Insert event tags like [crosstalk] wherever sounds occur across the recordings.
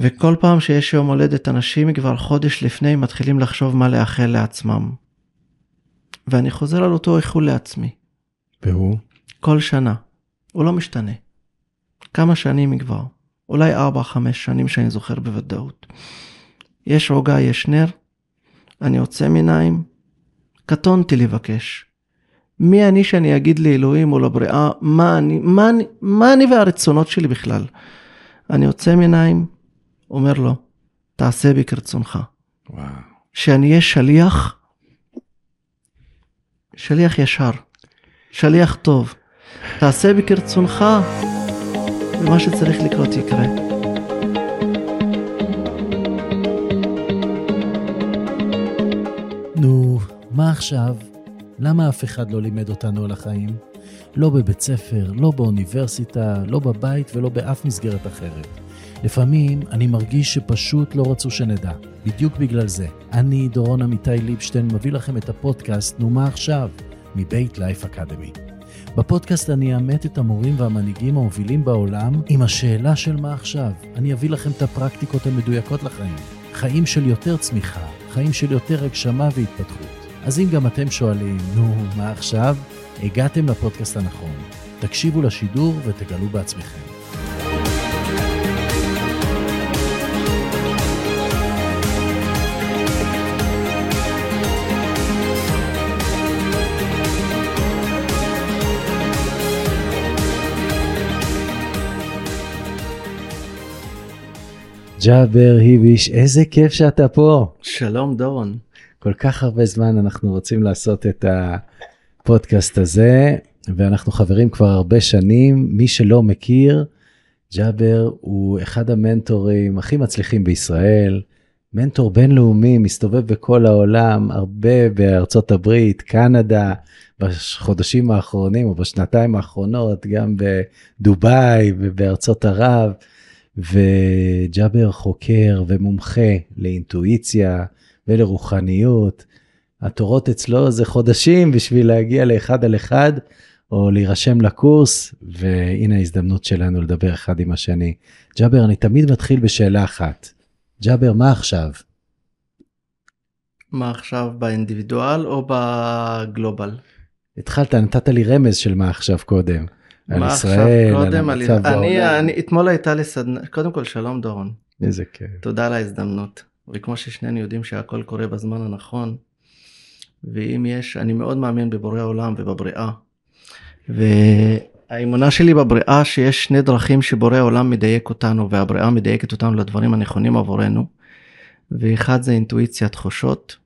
וכל פעם שיש יום הולדת אנשים כבר חודש לפני מתחילים לחשוב מה לאחל לעצמם. ואני חוזר על אותו איחול לעצמי. והוא? כל שנה. הוא לא משתנה. כמה שנים כבר. אולי 4-5 שנים שאני זוכר בוודאות. יש רוגע, יש נר, אני עוצם עיניים, קטונתי לבקש. מי אני שאני אגיד לאלוהים או לבריאה מה אני, מה אני, מה אני והרצונות שלי בכלל. אני עוצם עיניים, אומר לו, תעשה בי כרצונך. וואו. שאני אהיה שליח, שליח ישר, שליח טוב. תעשה בי כרצונך, ומה שצריך לקרות יקרה. נו, מה עכשיו? למה אף אחד לא לימד אותנו על החיים? לא בבית ספר, לא באוניברסיטה, לא בבית ולא באף מסגרת אחרת. לפעמים אני מרגיש שפשוט לא רצו שנדע. בדיוק בגלל זה. אני, דורון עמיתי ליבשטיין, מביא לכם את הפודקאסט "נו מה עכשיו?" מבית לייף אקדמי. בפודקאסט אני אאמת את המורים והמנהיגים המובילים בעולם עם השאלה של מה עכשיו. אני אביא לכם את הפרקטיקות המדויקות לחיים. חיים של יותר צמיחה, חיים של יותר הגשמה והתפתחות. אז אם גם אתם שואלים, נו, מה עכשיו? הגעתם לפודקאסט הנכון. תקשיבו לשידור ותגלו בעצמכם. ג'אבר היביש, איזה כיף שאתה פה. שלום דורון. כל כך הרבה זמן אנחנו רוצים לעשות את הפודקאסט הזה, ואנחנו חברים כבר הרבה שנים. מי שלא מכיר, ג'אבר הוא אחד המנטורים הכי מצליחים בישראל, מנטור בינלאומי, מסתובב בכל העולם, הרבה בארצות הברית, קנדה, בחודשים האחרונים או בשנתיים האחרונות, גם בדובאי ובארצות ערב. וג'אבר חוקר ומומחה לאינטואיציה ולרוחניות. התורות אצלו זה חודשים בשביל להגיע לאחד על אחד או להירשם לקורס, והנה ההזדמנות שלנו לדבר אחד עם השני. ג'אבר, אני תמיד מתחיל בשאלה אחת. ג'אבר, מה עכשיו? מה עכשיו באינדיבידואל או בגלובל? התחלת, נתת לי רמז של מה עכשיו קודם. על ישראל, קודם, על... המצב אני, בעולם. אני, אתמול הייתה לי סדנה, קודם כל שלום דורון, איזה כיף. תודה על ההזדמנות. וכמו ששנינו יודעים שהכל קורה בזמן הנכון, ואם יש, אני מאוד מאמין בבורא עולם ובבריאה. והאמונה שלי בבריאה שיש שני דרכים שבורא עולם מדייק אותנו והבריאה מדייקת אותנו לדברים הנכונים עבורנו. ואחד זה אינטואיציה תחושות,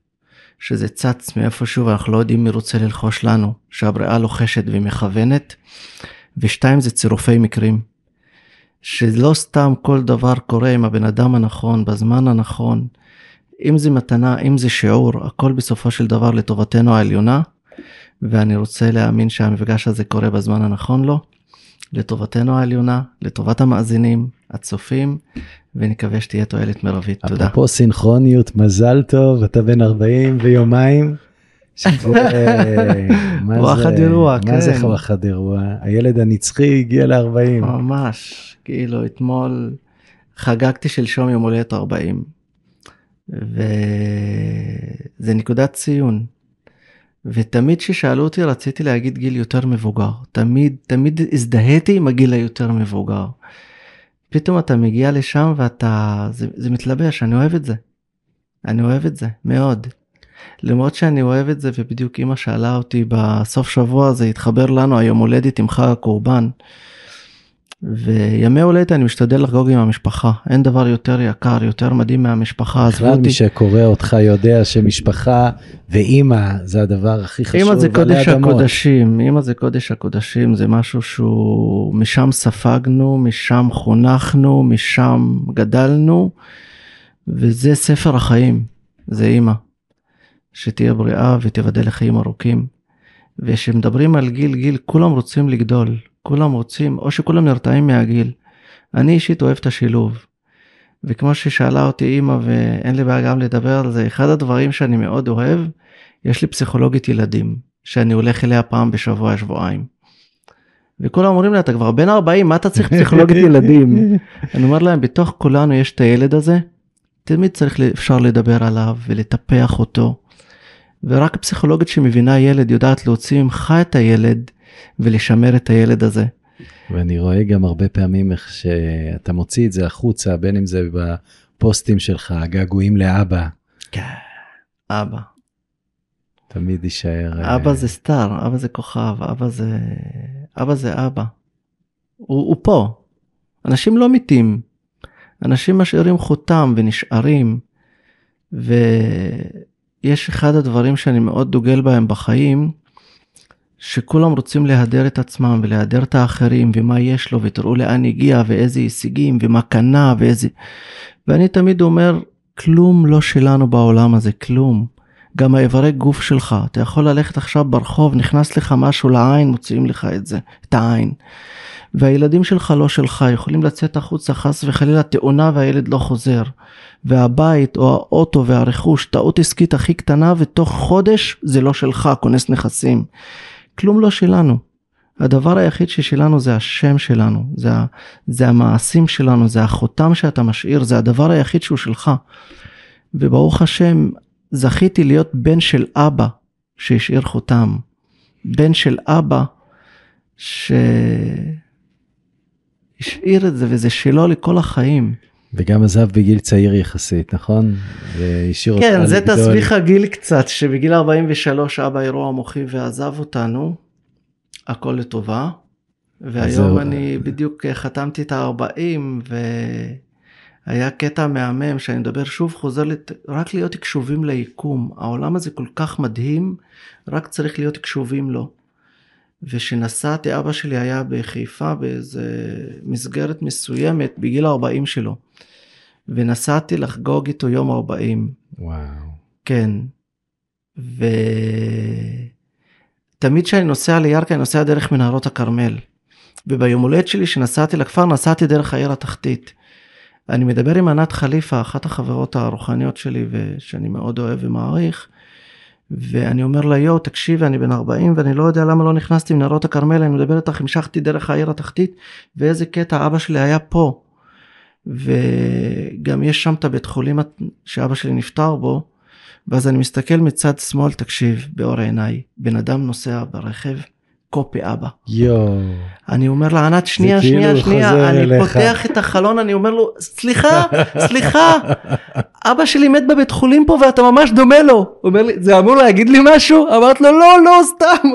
שזה צץ מאיפשהו ואנחנו לא יודעים מי רוצה ללחוש לנו, שהבריאה לוחשת ומכוונת. ושתיים זה צירופי מקרים. שלא סתם כל דבר קורה עם הבן אדם הנכון, בזמן הנכון. אם זה מתנה, אם זה שיעור, הכל בסופו של דבר לטובתנו העליונה. ואני רוצה להאמין שהמפגש הזה קורה בזמן הנכון לו, לטובתנו העליונה, לטובת המאזינים, הצופים, ונקווה שתהיה תועלת מרבית. תודה. אפרופו סינכרוניות, מזל טוב, אתה בן 40 ויומיים. וואחד [laughs] אירוע, מה זה כן. וואחד אירוע? הילד הנצחי הגיע ל-40. ממש, כאילו אתמול חגגתי שלשום יום הולדת 40. וזה נקודת ציון. ותמיד כששאלו אותי רציתי להגיד גיל יותר מבוגר. תמיד, תמיד הזדהיתי עם הגיל היותר מבוגר. פתאום אתה מגיע לשם ואתה, זה, זה מתלבש, אני אוהב את זה. אני אוהב את זה, מאוד. למרות שאני אוהב את זה ובדיוק אמא שאלה אותי בסוף שבוע זה התחבר לנו היום הולדת עם חג הקורבן. וימי הולדת אני משתדל לחגוג עם המשפחה אין דבר יותר יקר יותר מדהים מהמשפחה בכלל. מי שקורא אותך יודע שמשפחה ואימא זה הדבר הכי חשוב. אמא זה קודש. הקודשים, אמא זה קודש הקודשים, זה משהו שהוא, משם ספגנו, משם חונכנו, משם גדלנו, וזה ספר החיים, זה אמא. שתהיה בריאה ותיבדל לחיים ארוכים. וכשמדברים על גיל, גיל, כולם רוצים לגדול, כולם רוצים, או שכולם נרתעים מהגיל. אני אישית אוהב את השילוב. וכמו ששאלה אותי אימא, ואין לי בעיה גם לדבר על זה, אחד הדברים שאני מאוד אוהב, יש לי פסיכולוגית ילדים, שאני הולך אליה פעם בשבוע, שבועיים. וכולם אומרים לי, אתה כבר בן 40, מה אתה צריך [laughs] פסיכולוגית ילדים? אני אומר להם, בתוך כולנו יש את הילד הזה, תמיד צריך, אפשר לדבר עליו ולטפח אותו. ורק פסיכולוגית שמבינה ילד יודעת להוציא ממך את הילד ולשמר את הילד הזה. ואני רואה גם הרבה פעמים איך שאתה מוציא את זה החוצה, בין אם זה בפוסטים שלך, געגועים לאבא. כן, אבא. תמיד יישאר... אבא אה, זה סטאר, אבא זה כוכב, אבא זה... אבא זה אבא. הוא, הוא פה. אנשים לא מתים. אנשים משאירים חותם ונשארים. ויש אחד הדברים שאני מאוד דוגל בהם בחיים, שכולם רוצים להדר את עצמם ולהדר את האחרים ומה יש לו ותראו לאן הגיע ואיזה הישגים ומה קנה ואיזה... ואני תמיד אומר, כלום לא שלנו בעולם הזה, כלום. גם האיברי גוף שלך, אתה יכול ללכת עכשיו ברחוב, נכנס לך משהו לעין, מוציאים לך את זה, את העין. והילדים שלך לא שלך, יכולים לצאת החוצה חס וחלילה תאונה והילד לא חוזר. והבית או האוטו והרכוש, טעות עסקית הכי קטנה ותוך חודש זה לא שלך, כונס נכסים. כלום לא שלנו. הדבר היחיד ששלנו זה השם שלנו, זה, זה המעשים שלנו, זה החותם שאתה משאיר, זה הדבר היחיד שהוא שלך. וברוך השם, זכיתי להיות בן של אבא שהשאיר חותם. בן של אבא שהשאיר את זה וזה שלו לכל החיים. וגם עזב בגיל צעיר יחסית, נכון? והשאיר אותך כן, זה תסביך הגיל קצת, שבגיל 43 אבא אירוע מוחי ועזב אותנו, הכל לטובה. והיום אני בדיוק חתמתי את ה-40 והיה קטע מהמם שאני מדבר שוב חוזר לת... רק להיות קשובים ליקום. העולם הזה כל כך מדהים, רק צריך להיות קשובים לו. וכשנסעתי, אבא שלי היה בחיפה באיזה מסגרת מסוימת בגיל 40 שלו. ונסעתי לחגוג איתו יום 40. וואו. כן. ותמיד כשאני נוסע לירכא, אני נוסע דרך מנהרות הכרמל. וביום הולדת שלי שנסעתי לכפר, נסעתי דרך העיר התחתית. אני מדבר עם ענת חליפה, אחת החברות הרוחניות שלי, ושאני מאוד אוהב ומעריך, ואני אומר לה, יואו, תקשיבי, אני בן 40 ואני לא יודע למה לא נכנסתי מנהרות הכרמל, אני מדבר איתך, המשכתי דרך העיר התחתית, ואיזה קטע, אבא שלי היה פה. וגם יש שם את הבית חולים שאבא שלי נפטר בו, ואז אני מסתכל מצד שמאל, תקשיב, באור עיניי, בן אדם נוסע ברכב, קופי אבא. יואו. אני אומר לה, ענת, שנייה, שנייה, כאילו שנייה, אני אליך. פותח את החלון, אני אומר לו, סליחה, סליחה, אבא שלי מת בבית חולים פה ואתה ממש דומה לו. הוא אומר לי, זה אמור להגיד לי משהו? אמרת לו, לא, לא, סתם.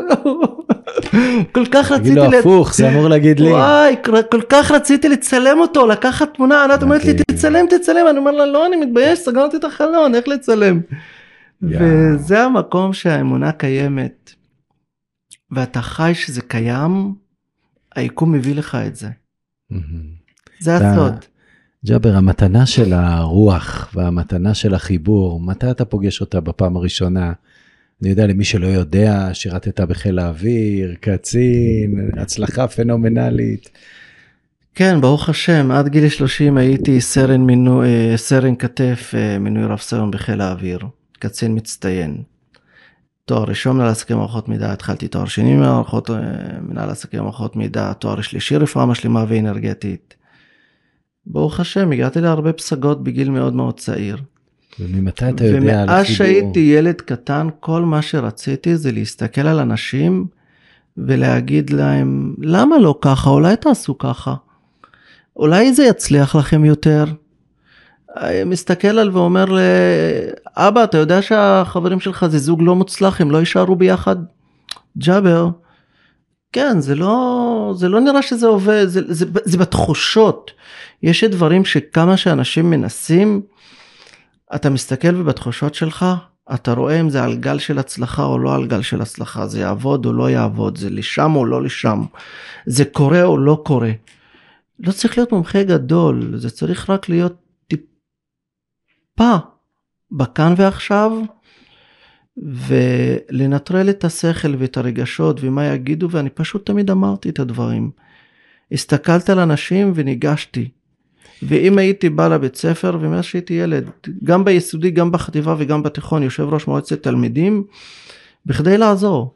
כל כך רציתי... תגיד לו הפוך, זה אמור להגיד לי. וואי, כל כך רציתי לצלם אותו, לקחת תמונה, ענת אומרת לי, תצלם, תצלם, אני אומר לה, לא, אני מתבייש, סגרתי את החלון, איך לצלם? וזה המקום שהאמונה קיימת. ואתה חי שזה קיים, היקום מביא לך את זה. זה הסוד. ג'אבר, המתנה של הרוח והמתנה של החיבור, מתי אתה פוגש אותה בפעם הראשונה? אני יודע, למי שלא יודע, שירתת בחיל האוויר, קצין, הצלחה פנומנלית. כן, ברוך השם, עד גיל 30 הייתי סרן, מינו, אה, סרן כתף, אה, מינוי רב סרן בחיל האוויר, קצין מצטיין. תואר ראשון מנהל עסקי מערכות מידע, התחלתי תואר שני במערכות אה, מנהל עסקי מערכות מידע, תואר שלישי רפואה משלימה ואנרגטית. ברוך השם, הגעתי להרבה פסגות בגיל מאוד מאוד צעיר. וממתי אתה יודע על החיבור? ומאז שהייתי ילד קטן, כל מה שרציתי זה להסתכל על אנשים ולהגיד להם, למה לא ככה? אולי תעשו ככה. אולי זה יצליח לכם יותר. מסתכל על ואומר לאבא, אתה יודע שהחברים שלך זה זוג לא מוצלח, הם לא יישארו ביחד? ג'אבר, כן, זה לא, זה לא נראה שזה עובד, זה, זה, זה, זה בתחושות. יש דברים שכמה שאנשים מנסים, אתה מסתכל ובתחושות שלך, אתה רואה אם זה על גל של הצלחה או לא על גל של הצלחה, זה יעבוד או לא יעבוד, זה לשם או לא לשם, זה קורה או לא קורה. לא צריך להיות מומחה גדול, זה צריך רק להיות טיפה בכאן ועכשיו, ולנטרל את השכל ואת הרגשות ומה יגידו, ואני פשוט תמיד אמרתי את הדברים. הסתכלת על אנשים וניגשתי. ואם הייתי בא לבית ספר ומאז שהייתי ילד, גם ביסודי, גם בחטיבה וגם בתיכון, יושב ראש מועצת תלמידים, בכדי לעזור.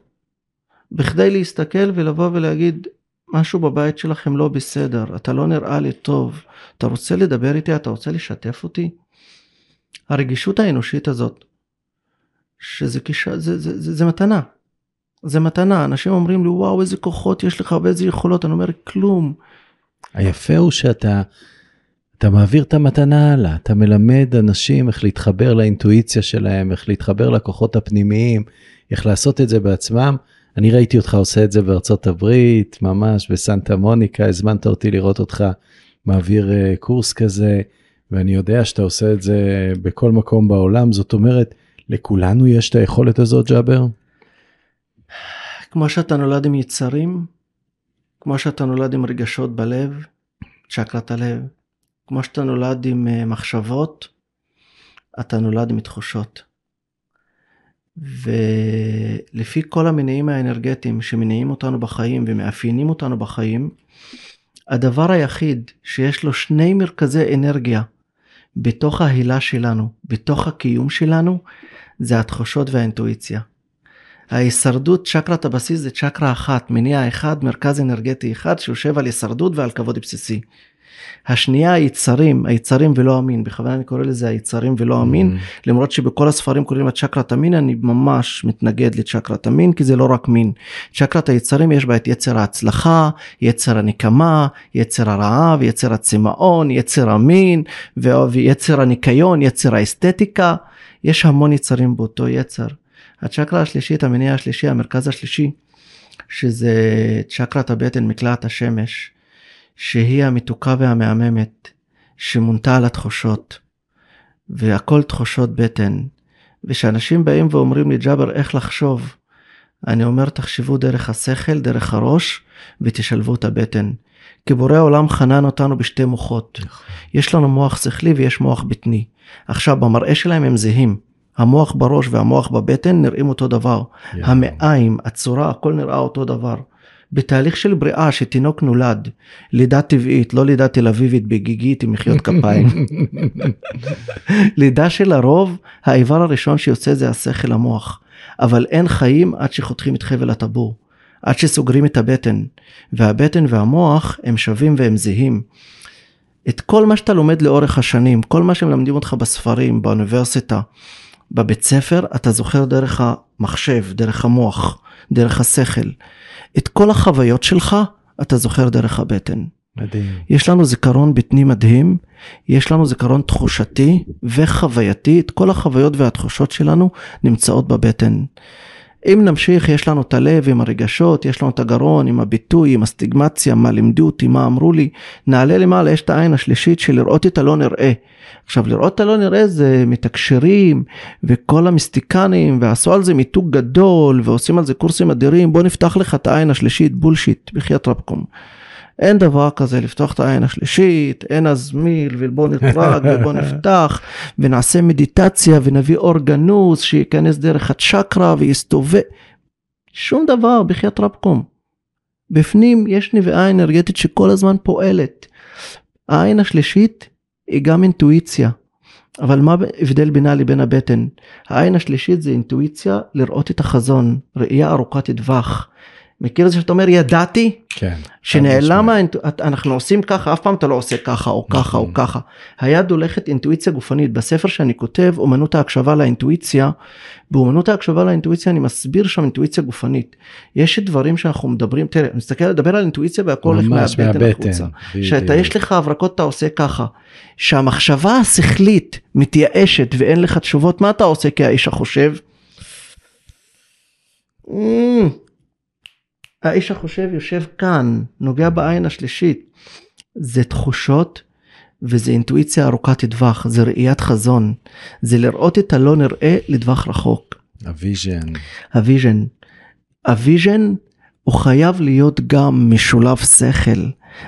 בכדי להסתכל ולבוא ולהגיד, משהו בבית שלכם לא בסדר, אתה לא נראה לי טוב, אתה רוצה לדבר איתי, אתה רוצה לשתף אותי? הרגישות האנושית הזאת, שזה כיש... זה, זה, זה, זה, מתנה. זה מתנה, אנשים אומרים לי וואו איזה כוחות יש לך ואיזה יכולות, אני אומר כלום. היפה הוא שאתה אתה מעביר את המתנה הלאה, אתה מלמד אנשים איך להתחבר לאינטואיציה שלהם, איך להתחבר לכוחות הפנימיים, איך לעשות את זה בעצמם. אני ראיתי אותך עושה את זה בארצות הברית, ממש בסנטה מוניקה, הזמנת אותי לראות אותך מעביר uh, קורס כזה, ואני יודע שאתה עושה את זה בכל מקום בעולם, זאת אומרת, לכולנו יש את היכולת הזאת, ג'אבר? כמו שאתה נולד עם יצרים, כמו שאתה נולד עם רגשות בלב, צ'קרת הלב, כמו שאתה נולד עם אה, מחשבות, אתה נולד עם תחושות. ולפי כל המניעים האנרגטיים שמניעים אותנו בחיים ומאפיינים אותנו בחיים, הדבר היחיד שיש לו שני מרכזי אנרגיה בתוך ההילה שלנו, בתוך הקיום שלנו, זה התחושות והאינטואיציה. ההישרדות, צ'קרת הבסיס זה צ'קרה אחת, מניע אחד, מרכז אנרגטי אחד שיושב על הישרדות ועל כבוד בסיסי. השנייה היצרים, היצרים ולא המין, בכוונה אני קורא לזה היצרים ולא המין, mm-hmm. למרות שבכל הספרים קוראים לה צ'קרת המין, אני ממש מתנגד לצ'קרת המין, כי זה לא רק מין. צ'קרת היצרים יש בה את יצר ההצלחה, יצר הנקמה, יצר הרעב, יצר הצמאון, יצר המין, ויצר הניקיון, יצר האסתטיקה, יש המון יצרים באותו יצר. הצ'קרה השלישית, המניע השלישי, המרכז השלישי, שזה צ'קרת הבטן, מקלעת השמש. שהיא המתוקה והמהממת, שמונתה על התחושות, והכל תחושות בטן. ושאנשים באים ואומרים לי, ג'אבר, איך לחשוב? אני אומר, תחשבו דרך השכל, דרך הראש, ותשלבו את הבטן. כי בורא העולם חנן אותנו בשתי מוחות. נכון. יש לנו מוח שכלי ויש מוח בטני. עכשיו, במראה שלהם הם זהים. המוח בראש והמוח בבטן נראים אותו דבר. המעיים, הצורה, הכל נראה אותו דבר. בתהליך של בריאה שתינוק נולד, לידה טבעית, לא לידה תל אביבית בגיגית עם מחיאות כפיים. [laughs] לידה של הרוב, האיבר הראשון שיוצא זה השכל המוח, אבל אין חיים עד שחותכים את חבל הטבור, עד שסוגרים את הבטן, והבטן והמוח הם שווים והם זהים. את כל מה שאתה לומד לאורך השנים, כל מה שמלמדים אותך בספרים, באוניברסיטה, בבית ספר, אתה זוכר דרך המחשב, דרך המוח, דרך השכל. את כל החוויות שלך אתה זוכר דרך הבטן. מדהים. יש לנו זיכרון בטני מדהים, יש לנו זיכרון תחושתי וחווייתי, את כל החוויות והתחושות שלנו נמצאות בבטן. אם נמשיך, יש לנו את הלב עם הרגשות, יש לנו את הגרון עם הביטוי, עם הסטיגמציה, מה לימדו אותי, מה אמרו לי. נעלה למעלה, יש את העין השלישית של לראות את הלא נראה. עכשיו, לראות את הלא נראה זה מתקשרים, וכל המיסטיקנים, ועשו על זה מיתוג גדול, ועושים על זה קורסים אדירים, בוא נפתח לך את העין השלישית, בולשיט, בחייאת רבקום. אין דבר כזה לפתוח את העין השלישית, אין אז מיל ובוא נטרג [laughs] ובוא נפתח ונעשה מדיטציה ונביא אורגנוס שייכנס דרך הצ'קרה ויסתובב. שום דבר בחייאת רבקום. בפנים יש נביאה אנרגטית שכל הזמן פועלת. העין השלישית היא גם אינטואיציה. אבל מה ההבדל בינה לבין הבטן? העין השלישית זה אינטואיציה לראות את החזון, ראייה ארוכת טווח. מכיר את זה שאתה אומר ידעתי? כן. שנעלם, אנחנו עושים ככה, אף פעם אתה לא עושה ככה או ככה או נכון. ככה. היד הולכת אינטואיציה גופנית. בספר שאני כותב, אומנות ההקשבה לאינטואיציה, באומנות ההקשבה לאינטואיציה אני מסביר שם אינטואיציה גופנית. יש דברים שאנחנו מדברים, תראה, מסתכל, לדבר על אינטואיציה והכל הולך מהבטן החוצה. שאתה יש לך הברקות אתה עושה ככה. שהמחשבה השכלית מתייאשת ואין לך תשובות, מה אתה עושה כאיש החושב? האיש החושב יושב כאן, נוגע בעין השלישית. זה תחושות וזה אינטואיציה ארוכת טווח, זה ראיית חזון, זה לראות את הלא נראה לטווח רחוק. ה vision. ה vision. ה vision הוא חייב להיות גם משולב שכל.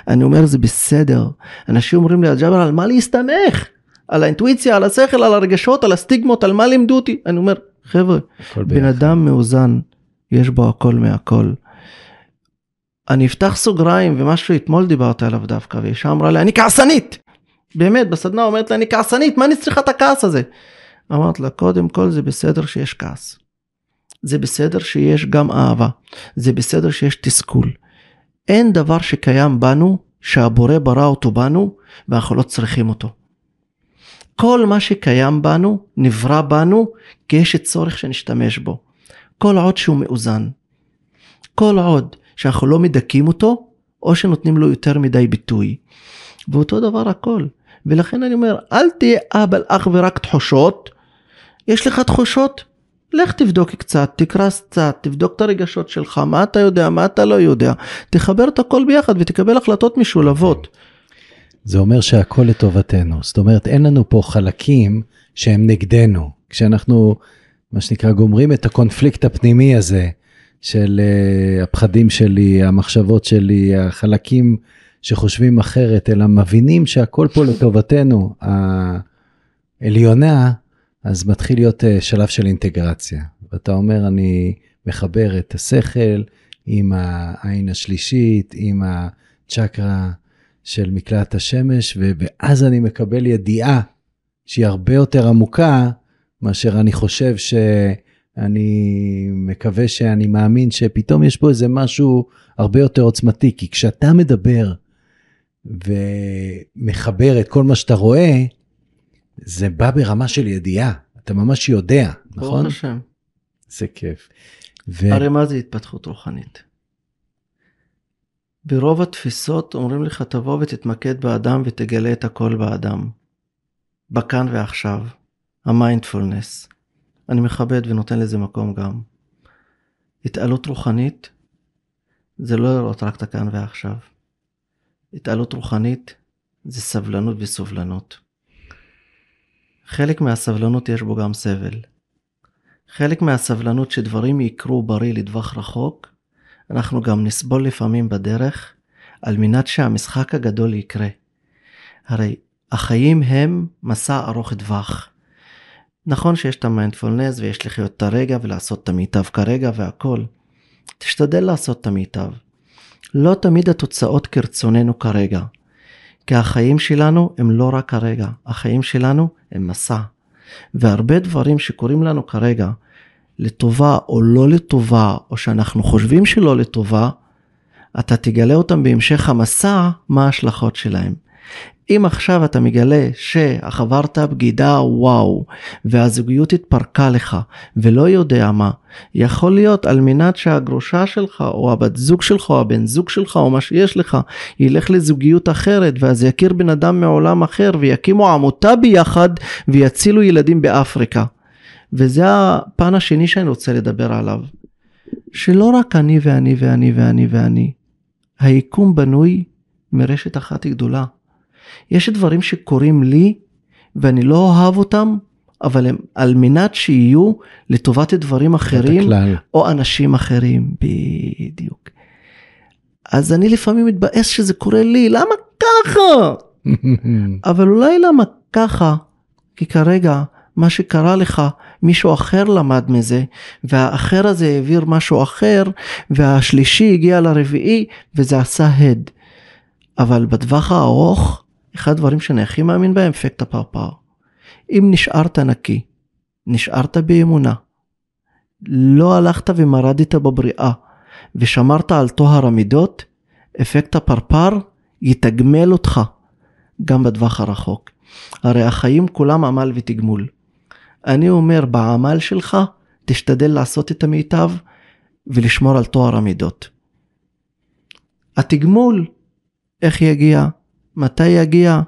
אני אומר זה בסדר. אנשים אומרים לי, ג'אבר, על מה להסתמך? על האינטואיציה, על השכל, על הרגשות, על הסטיגמות, על מה לימדו אותי? אני אומר, חבר'ה, בן אדם מאוזן, יש בו הכל מהכל. אני אפתח סוגריים ומשהו אתמול דיברתי עליו דווקא ואישה אמרה לי אני כעסנית. באמת בסדנה אומרת לה אני כעסנית מה אני צריכה את הכעס הזה. אמרת לה קודם כל זה בסדר שיש כעס. זה בסדר שיש גם אהבה. זה בסדר שיש תסכול. אין דבר שקיים בנו שהבורא ברא אותו בנו ואנחנו לא צריכים אותו. כל מה שקיים בנו נברא בנו כי יש צורך שנשתמש בו. כל עוד שהוא מאוזן. כל עוד שאנחנו לא מדכאים אותו או שנותנים לו יותר מדי ביטוי. ואותו דבר הכל. ולכן אני אומר אל תהיה אבל אך ורק תחושות. יש לך תחושות? לך תבדוק קצת, תקרא קצת, תבדוק את הרגשות שלך, מה אתה יודע, מה אתה לא יודע, תחבר את הכל ביחד ותקבל החלטות משולבות. זה אומר שהכל לטובתנו, זאת אומרת אין לנו פה חלקים שהם נגדנו, כשאנחנו מה שנקרא גומרים את הקונפליקט הפנימי הזה של uh, הפחדים שלי, המחשבות שלי, החלקים שחושבים אחרת, אלא מבינים שהכל פה לטובתנו, העליונה, אז מתחיל להיות uh, שלב של אינטגרציה. ואתה אומר, אני מחבר את השכל עם העין השלישית, עם הצ'קרה של מקלט השמש, ואז אני מקבל ידיעה שהיא הרבה יותר עמוקה מאשר אני חושב שאני מקווה שאני מאמין שפתאום יש פה איזה משהו הרבה יותר עוצמתי, כי כשאתה מדבר ומחבר את כל מה שאתה רואה, זה בא ברמה של ידיעה, אתה ממש יודע, נכון? ברוך השם. זה כיף. ו... הרי מה זה התפתחות רוחנית? ברוב התפיסות אומרים לך תבוא ותתמקד באדם ותגלה את הכל באדם. בכאן ועכשיו. המיינדפולנס. אני מכבד ונותן לזה מקום גם. התעלות רוחנית זה לא לראות רק את הכאן ועכשיו. התעלות רוחנית זה סבלנות וסובלנות. חלק מהסבלנות יש בו גם סבל. חלק מהסבלנות שדברים יקרו בריא לטווח רחוק, אנחנו גם נסבול לפעמים בדרך על מנת שהמשחק הגדול יקרה. הרי החיים הם מסע ארוך טווח. נכון שיש את המיינדפולנס ויש לחיות את הרגע ולעשות את המיטב כרגע והכל. תשתדל לעשות את המיטב. לא תמיד התוצאות כרצוננו כרגע. כי החיים שלנו הם לא רק הרגע, החיים שלנו הם מסע. והרבה דברים שקורים לנו כרגע, לטובה או לא לטובה, או שאנחנו חושבים שלא לטובה, אתה תגלה אותם בהמשך המסע, מה ההשלכות שלהם. אם עכשיו אתה מגלה שעברת בגידה וואו והזוגיות התפרקה לך ולא יודע מה יכול להיות על מנת שהגרושה שלך או הבת זוג שלך או הבן זוג שלך או מה שיש לך ילך לזוגיות אחרת ואז יכיר בן אדם מעולם אחר ויקימו עמותה ביחד ויצילו ילדים באפריקה. וזה הפן השני שאני רוצה לדבר עליו. שלא רק אני ואני ואני ואני ואני. היקום בנוי מרשת אחת גדולה. יש דברים שקורים לי ואני לא אוהב אותם, אבל הם על מנת שיהיו לטובת דברים אחרים או אנשים אחרים, בדיוק. אז אני לפעמים מתבאס שזה קורה לי, למה ככה? [laughs] אבל אולי למה ככה? כי כרגע מה שקרה לך, מישהו אחר למד מזה, והאחר הזה העביר משהו אחר, והשלישי הגיע לרביעי, וזה עשה הד. אבל בטווח הארוך, אחד הדברים שאני הכי מאמין בהם, אפקט הפרפר. אם נשארת נקי, נשארת באמונה, לא הלכת ומרדת בבריאה, ושמרת על טוהר המידות, אפקט הפרפר יתגמל אותך גם בטווח הרחוק. הרי החיים כולם עמל ותגמול. אני אומר, בעמל שלך, תשתדל לעשות את המיטב ולשמור על טוהר המידות. התגמול, איך יגיע? מתי יגיע?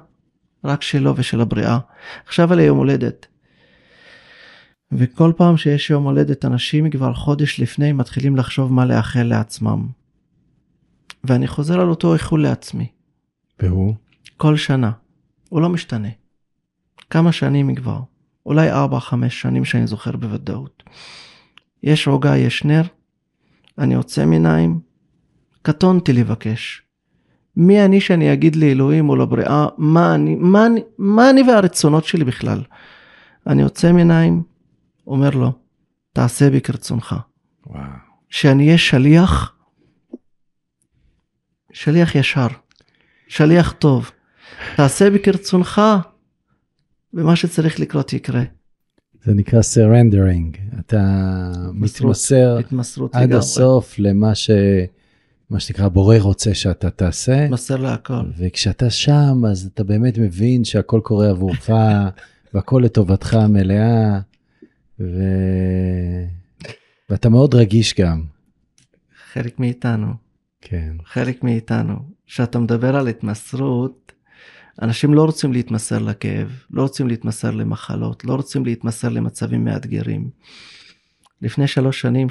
רק שלו ושל הבריאה. עכשיו על היום הולדת. וכל פעם שיש יום הולדת אנשים כבר חודש לפני מתחילים לחשוב מה לאחל לעצמם. ואני חוזר על אותו איחול לעצמי. והוא? כל שנה. הוא לא משתנה. כמה שנים כבר. אולי 4-5 שנים שאני זוכר בוודאות. יש עוגה, יש נר, אני עוצם עיניים, קטונתי לבקש. מי אני שאני אגיד לאלוהים או לבריאה מה אני, מה אני, מה אני והרצונות שלי בכלל. אני עוצם עיניים, אומר לו, תעשה בי כרצונך. וואו. שאני אהיה שליח, שליח ישר, שליח טוב. תעשה בי כרצונך, ומה שצריך לקרות יקרה. זה נקרא surrendering, אתה מתמסר עד לגמרי. הסוף למה ש... מה שנקרא בורא רוצה שאתה תעשה, מסר להכל. וכשאתה שם אז אתה באמת מבין שהכל קורה עבורך, [laughs] והכל לטובתך המלאה, ו... ואתה מאוד רגיש גם. חלק מאיתנו, כן, חלק מאיתנו. כשאתה מדבר על התמסרות, אנשים לא רוצים להתמסר לכאב, לא רוצים להתמסר למחלות, לא רוצים להתמסר למצבים מאתגרים. לפני שלוש שנים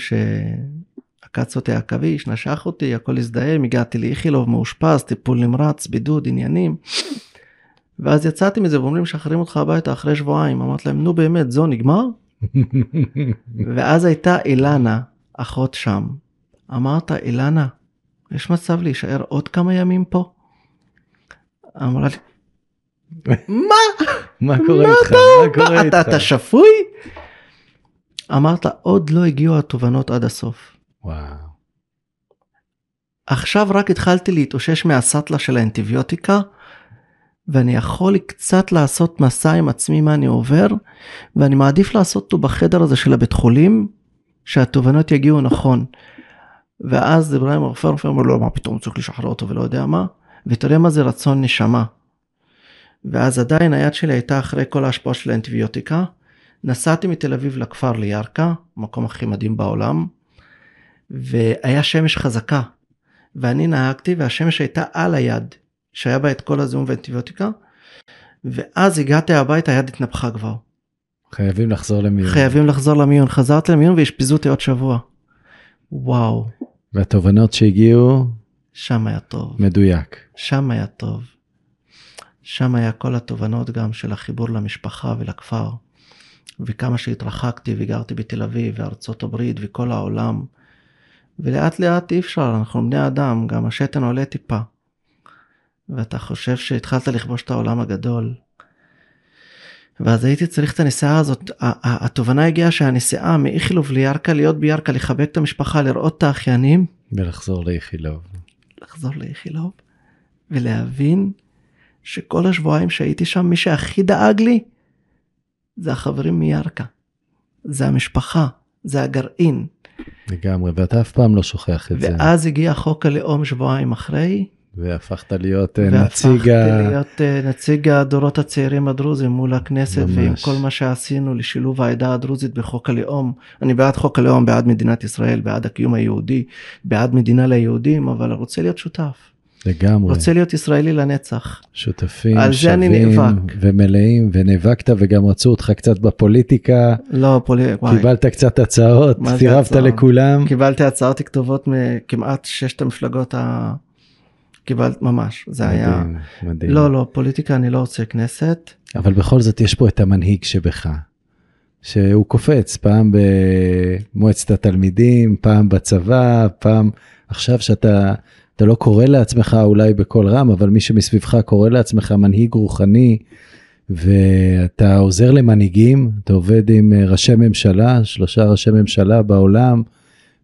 שעקץ אותי עכביש, נשך אותי, הכל הזדהם, הגעתי לאיכילוב, מאושפז, טיפול נמרץ, בידוד, עניינים. ואז יצאתי מזה ואומרים משחררים אותך הביתה אחרי שבועיים. אמרתי להם נו באמת זו נגמר? [laughs] ואז הייתה אילנה, אחות שם. אמרת אילנה, יש מצב להישאר עוד כמה ימים פה? אמרה לי, מה? מה קורה איתך? מה קורה איתך? אתה שפוי? אמרת עוד לא הגיעו התובנות עד הסוף. וואו, עכשיו רק התחלתי להתאושש מהסאטלה של האנטיביוטיקה ואני יכול קצת לעשות מסע עם עצמי מה אני עובר ואני מעדיף לעשות אותו בחדר הזה של הבית חולים שהתובנות יגיעו נכון. ואז אברהים הרופא הרופא אומר לו מה פתאום צריך לשחרר אותו ולא יודע מה ותראה מה זה רצון נשמה. ואז עדיין היד שלי הייתה אחרי כל ההשפעה של האנטיביוטיקה. נסעתי מתל אביב לכפר לירכא, המקום הכי מדהים בעולם, והיה שמש חזקה. ואני נהגתי והשמש הייתה על היד, שהיה בה את כל הזיהום והאנטיביוטיקה, ואז הגעתי הביתה, היד התנפחה כבר. חייבים לחזור למיון. חייבים לחזור למיון. חזרתי למיון ואשפזו אותי עוד שבוע. וואו, והתובנות שהגיעו, שם היה טוב. מדויק. שם היה טוב. שם היה כל התובנות גם של החיבור למשפחה ולכפר. וכמה שהתרחקתי וגרתי בתל אביב וארצות הברית וכל העולם. ולאט לאט אי אפשר, אנחנו בני אדם, גם השתן עולה טיפה. ואתה חושב שהתחלת לכבוש את העולם הגדול. ואז הייתי צריך את הנסיעה הזאת, התובנה הגיעה שהנסיעה מאיכילוב לירכא, להיות בירכא, לחבק את המשפחה, לראות את האחיינים, ולחזור לאיכילוב. לחזור לאיכילוב ולהבין שכל השבועיים שהייתי שם מי שהכי דאג לי זה החברים מירכא. זה המשפחה, זה הגרעין. לגמרי, ואתה אף פעם לא שוכח את זה. ואז הגיע חוק הלאום שבועיים אחרי, והפכת להיות אה, והפכתי נציג ה... להיות אה, נציג הדורות הצעירים הדרוזים מול הכנסת ממש. ועם כל מה שעשינו לשילוב העדה הדרוזית בחוק הלאום. אני בעד חוק הלאום, בעד מדינת ישראל, בעד הקיום היהודי, בעד מדינה ליהודים, אבל רוצה להיות שותף. לגמרי. רוצה להיות ישראלי לנצח. שותפים, שווים. ומלאים, ונאבקת וגם רצו אותך קצת בפוליטיקה, לא, פולי... וואי. קיבלת קצת הצעות, סירבת הצעות? לכולם. קיבלתי הצעות כתובות מכמעט ששת המפלגות ה... קיבלת ממש, זה היה... מדהים, מדהים. לא, לא, פוליטיקה אני לא רוצה כנסת. אבל בכל זאת יש פה את המנהיג שבך, שהוא קופץ פעם במועצת התלמידים, פעם בצבא, פעם עכשיו שאתה אתה לא קורא לעצמך אולי בקול רם, אבל מי שמסביבך קורא לעצמך מנהיג רוחני, ואתה עוזר למנהיגים, אתה עובד עם אה, ראשי ממשלה, שלושה ראשי ממשלה בעולם,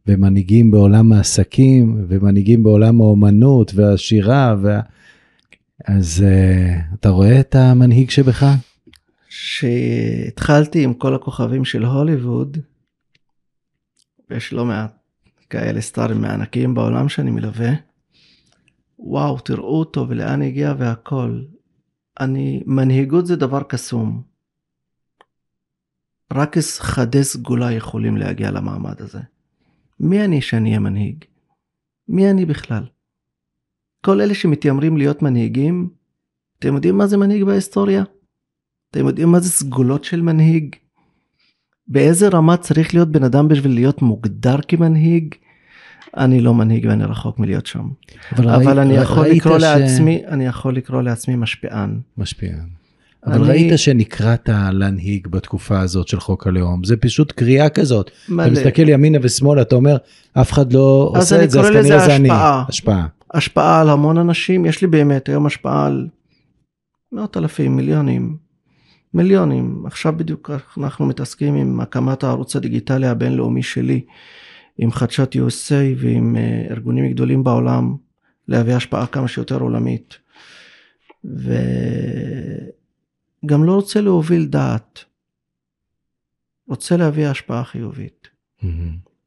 ומנהיגים בעולם העסקים, ומנהיגים בעולם האומנות והשירה, וה... אז uh, אתה רואה את המנהיג שבך? שהתחלתי עם כל הכוכבים של הוליווד, ויש לא מעט כאלה סטארים מענקים בעולם שאני מלווה, וואו, תראו אותו ולאן הגיע והכל. אני, מנהיגות זה דבר קסום. רק חדי סגולה יכולים להגיע למעמד הזה. מי אני שאני אהיה מנהיג? מי אני בכלל? כל אלה שמתיימרים להיות מנהיגים, אתם יודעים מה זה מנהיג בהיסטוריה? אתם יודעים מה זה סגולות של מנהיג? באיזה רמה צריך להיות בן אדם בשביל להיות מוגדר כמנהיג? אני לא מנהיג ואני רחוק מלהיות שם. אבל, אבל אני יכול לקרוא ש... לעצמי, אני יכול לקרוא לעצמי משפיען. משפיען. אבל אני... ראית שנקראת להנהיג בתקופה הזאת של חוק הלאום, זה פשוט קריאה כזאת. מלא. אתה מסתכל ימינה ושמאלה, אתה אומר, אף אחד לא עושה את זה, אז כנראה זה אני. השפעה. השפעה על המון אנשים, יש לי באמת היום השפעה על מאות אלפים, מיליונים, מיליונים. עכשיו בדיוק אנחנו מתעסקים עם הקמת הערוץ הדיגיטלי הבינלאומי שלי, עם חדשות USA ועם ארגונים גדולים בעולם, להביא השפעה כמה שיותר עולמית. וגם לא רוצה להוביל דעת, רוצה להביא השפעה חיובית. Mm-hmm.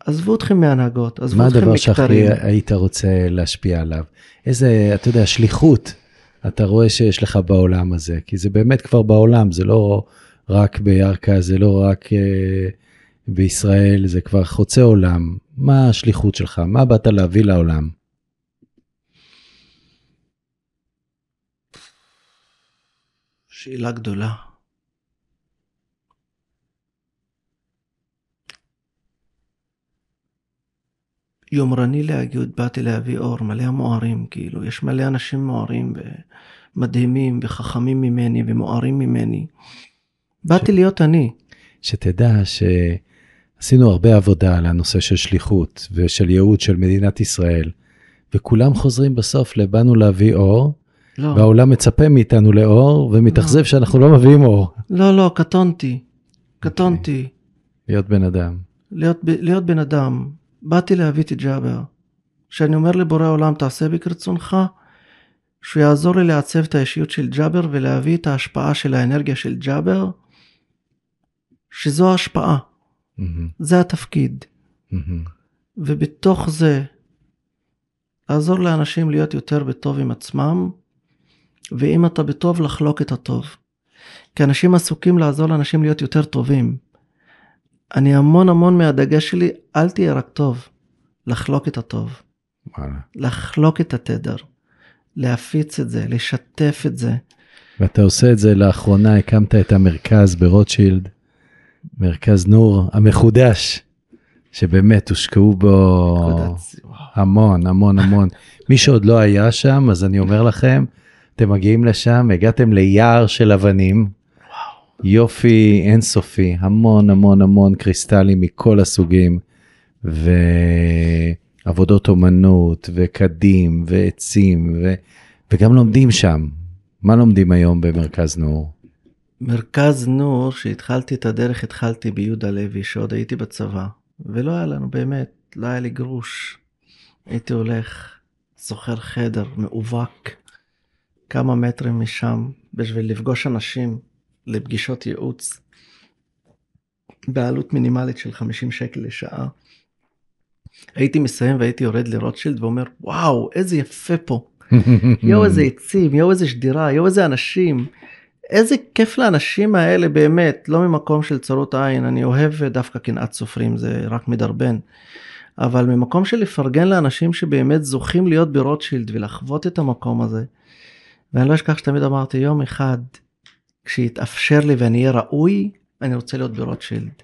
עזבו אתכם מהנהגות, עזבו מה אתכם הדבר שהכי. היית רוצה להשפיע עליו? איזה, אתה יודע, שליחות אתה רואה שיש לך בעולם הזה? כי זה באמת כבר בעולם, זה לא רק בירכא, זה לא רק אה, בישראל, זה כבר חוצה עולם. מה השליחות שלך? מה באת להביא לעולם? שאלה גדולה. יומרני להגיד, באתי להביא אור, מלא מוארים, כאילו, יש מלא אנשים מוארים ומדהימים וחכמים ממני ומוארים ממני. באתי להיות אני. שתדע שעשינו הרבה עבודה על הנושא של שליחות ושל ייעוד של מדינת ישראל, וכולם חוזרים בסוף לבאנו להביא אור, לא, והעולם מצפה מאיתנו לאור, ומתאכזב לא. שאנחנו לא מביאים אור. לא, לא, קטונתי. קטונתי. להיות בן אדם. להיות, להיות בן אדם. באתי להביא את ג'אבר. כשאני אומר לבורא עולם, תעשה בי כרצונך, שהוא יעזור לי לעצב את האישיות של ג'אבר ולהביא את ההשפעה של האנרגיה של ג'אבר, שזו ההשפעה, זה התפקיד. מהמם. ובתוך זה, לעזור לאנשים להיות יותר בטוב עם עצמם, ואם אתה בטוב, לחלוק את הטוב. כי אנשים עסוקים לעזור לאנשים להיות יותר טובים. אני המון המון מהדגש שלי, אל תהיה רק טוב, לחלוק את הטוב, וואלה. לחלוק את התדר, להפיץ את זה, לשתף את זה. ואתה עושה את זה לאחרונה, הקמת את המרכז ברוטשילד, מרכז נור המחודש, שבאמת הושקעו בו. המון, המון, המון. [laughs] מי שעוד לא היה שם, אז אני אומר לכם, אתם מגיעים לשם, הגעתם ליער של אבנים, יופי אינסופי, המון המון המון קריסטלים מכל הסוגים, ועבודות אומנות, וקדים, ועצים, ו... וגם לומדים שם. מה לומדים היום במרכז נור? מרכז נור, שהתחלתי את הדרך, התחלתי ביהודה לוי, שעוד הייתי בצבא, ולא היה לנו באמת, לא היה לי גרוש. הייתי הולך, שוכר חדר מאובק, כמה מטרים משם, בשביל לפגוש אנשים לפגישות ייעוץ, בעלות מינימלית של 50 שקל לשעה. הייתי מסיים והייתי יורד לרוטשילד ואומר, וואו, איזה יפה פה. [laughs] יואו איזה עצים, יואו איזה שדירה, יואו איזה אנשים. איזה כיף לאנשים האלה באמת, לא ממקום של צרות עין, אני אוהב דווקא קנאת סופרים, זה רק מדרבן. אבל ממקום של לפרגן לאנשים שבאמת זוכים להיות ברוטשילד ולחוות את המקום הזה. ואני לא אשכח שתמיד אמרתי, יום אחד, כשיתאפשר לי ואני אהיה ראוי, אני רוצה להיות ברוטשילד.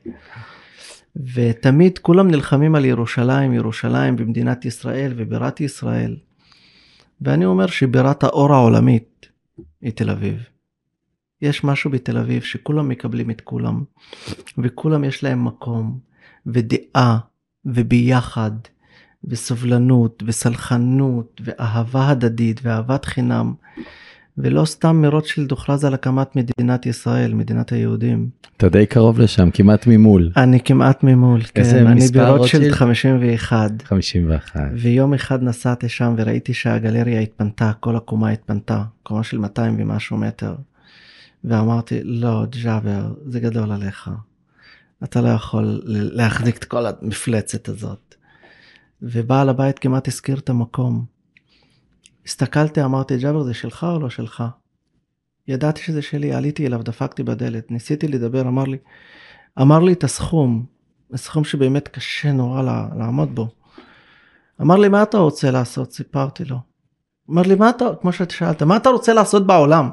ותמיד כולם נלחמים על ירושלים, ירושלים במדינת ישראל ובירת ישראל. ואני אומר שבירת האור העולמית היא תל אביב. יש משהו בתל אביב שכולם מקבלים את כולם, וכולם יש להם מקום, ודעה, וביחד, וסובלנות, וסלחנות, ואהבה הדדית, ואהבת חינם, ולא סתם מרוטשילד הוכרז על הקמת מדינת ישראל, מדינת היהודים. אתה די קרוב לשם, כמעט ממול. אני כמעט ממול, כן, אני ברוטשילד רוטשילד? 51. 51. ויום אחד נסעתי שם וראיתי שהגלריה התפנתה, כל הקומה התפנתה, קומה של 200 ומשהו מטר. ואמרתי, לא, ג'אבר, זה גדול עליך. אתה לא יכול להחזיק את כל המפלצת הזאת. ובעל הבית כמעט הזכיר את המקום. הסתכלתי, אמרתי, ג'אבר, זה שלך או לא שלך? ידעתי שזה שלי, עליתי אליו, דפקתי בדלת, ניסיתי לדבר, אמר לי, אמר לי את הסכום, הסכום שבאמת קשה נורא לעמוד בו. אמר לי, מה אתה רוצה לעשות? סיפרתי לו. אמר לי, מה אתה, כמו שאתה שאלת, מה אתה רוצה לעשות בעולם?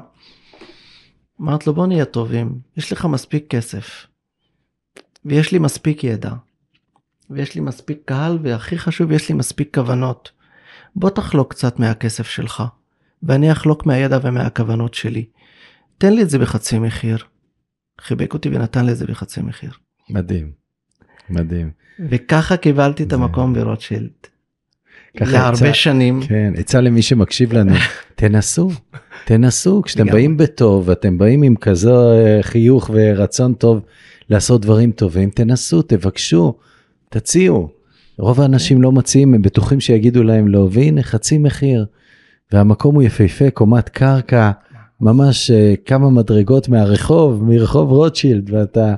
אמרתי לו, בוא נהיה טובים, יש לך מספיק כסף, ויש לי מספיק ידע, ויש לי מספיק קהל, והכי חשוב, יש לי מספיק כוונות. בוא תחלוק קצת מהכסף שלך, ואני אחלוק מהידע ומהכוונות שלי. תן לי את זה בחצי מחיר. חיבק אותי ונתן לי את זה בחצי מחיר. מדהים. מדהים. וככה קיבלתי את זה- המקום ברוטשילד. להרבה שנים. כן, עצה למי שמקשיב לנו, [laughs] תנסו, תנסו, כשאתם. באים בטוב, אתם באים עם כזה אה, חיוך ורצון טוב לעשות דברים טובים, תנסו, תבקשו, תציעו. רוב האנשים לא מציעים, הם בטוחים שיגידו להם לא, והנה חצי מחיר, והמקום הוא יפהפה, קומת קרקע, ממש אה, כמה מדרגות מהרחוב, מרחוב רוטשילד, ואתה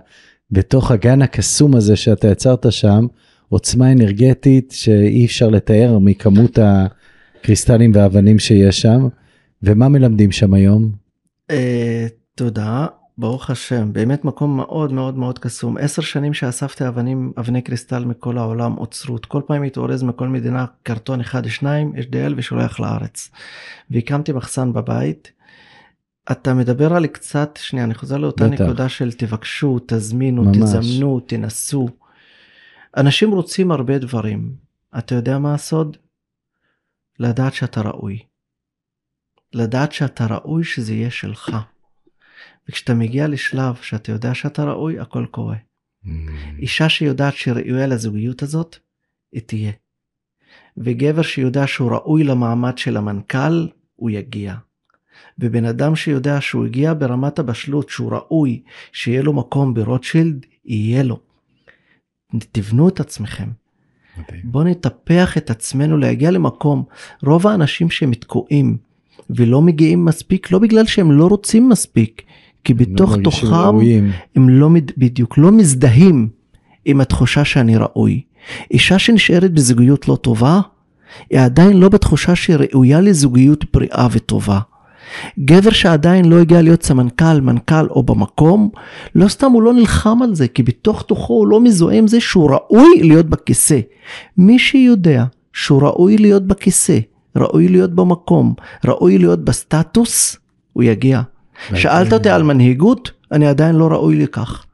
בתוך הגן הקסום הזה שאתה יצרת שם, עוצמה אנרגטית שאי אפשר לתאר מכמות הקריסטלים והאבנים שיש שם. ומה מלמדים שם היום? אה, תודה, ברוך השם, באמת מקום מאוד מאוד מאוד קסום. עשר שנים שאספתי אבנים, אבני קריסטל מכל העולם, אוצרות. כל פעם הייתי אורז מכל מדינה קרטון אחד, שניים, יש דייל ושולח לארץ. והקמתי מחסן בבית. אתה מדבר על קצת, שנייה, אני חוזר לאותה בטח. נקודה של תבקשו, תזמינו, ממש. תזמנו, תנסו. אנשים רוצים הרבה דברים. אתה יודע מה הסוד? לדעת שאתה ראוי. לדעת שאתה ראוי שזה יהיה שלך. וכשאתה מגיע לשלב שאתה יודע שאתה ראוי, הכל קורה. אישה שיודעת שהיא ראויה לזוגיות הזאת, היא תהיה. וגבר שיודע שהוא ראוי למעמד של המנכ"ל, הוא יגיע. ובן אדם שיודע שהוא הגיע ברמת הבשלות, שהוא ראוי, שיהיה לו מקום ברוטשילד, יהיה לו. תבנו את עצמכם. מדהים. בואו נטפח את עצמנו להגיע למקום. רוב האנשים שהם תקועים ולא מגיעים מספיק, לא בגלל שהם לא רוצים מספיק, כי בתוך הם לא תוכם ראויים. הם לא בדיוק לא מזדהים עם התחושה שאני ראוי. אישה שנשארת בזוגיות לא טובה, היא עדיין לא בתחושה שהיא ראויה לזוגיות בריאה וטובה. גבר שעדיין לא הגיע להיות סמנכ"ל, מנכ"ל או במקום, לא סתם הוא לא נלחם על זה, כי בתוך תוכו הוא לא מזוהה עם זה שהוא ראוי להיות בכיסא. מי שיודע שהוא ראוי להיות בכיסא, ראוי להיות במקום, ראוי להיות בסטטוס, הוא יגיע. שאלת אותי על מנהיגות, אני עדיין לא ראוי לכך.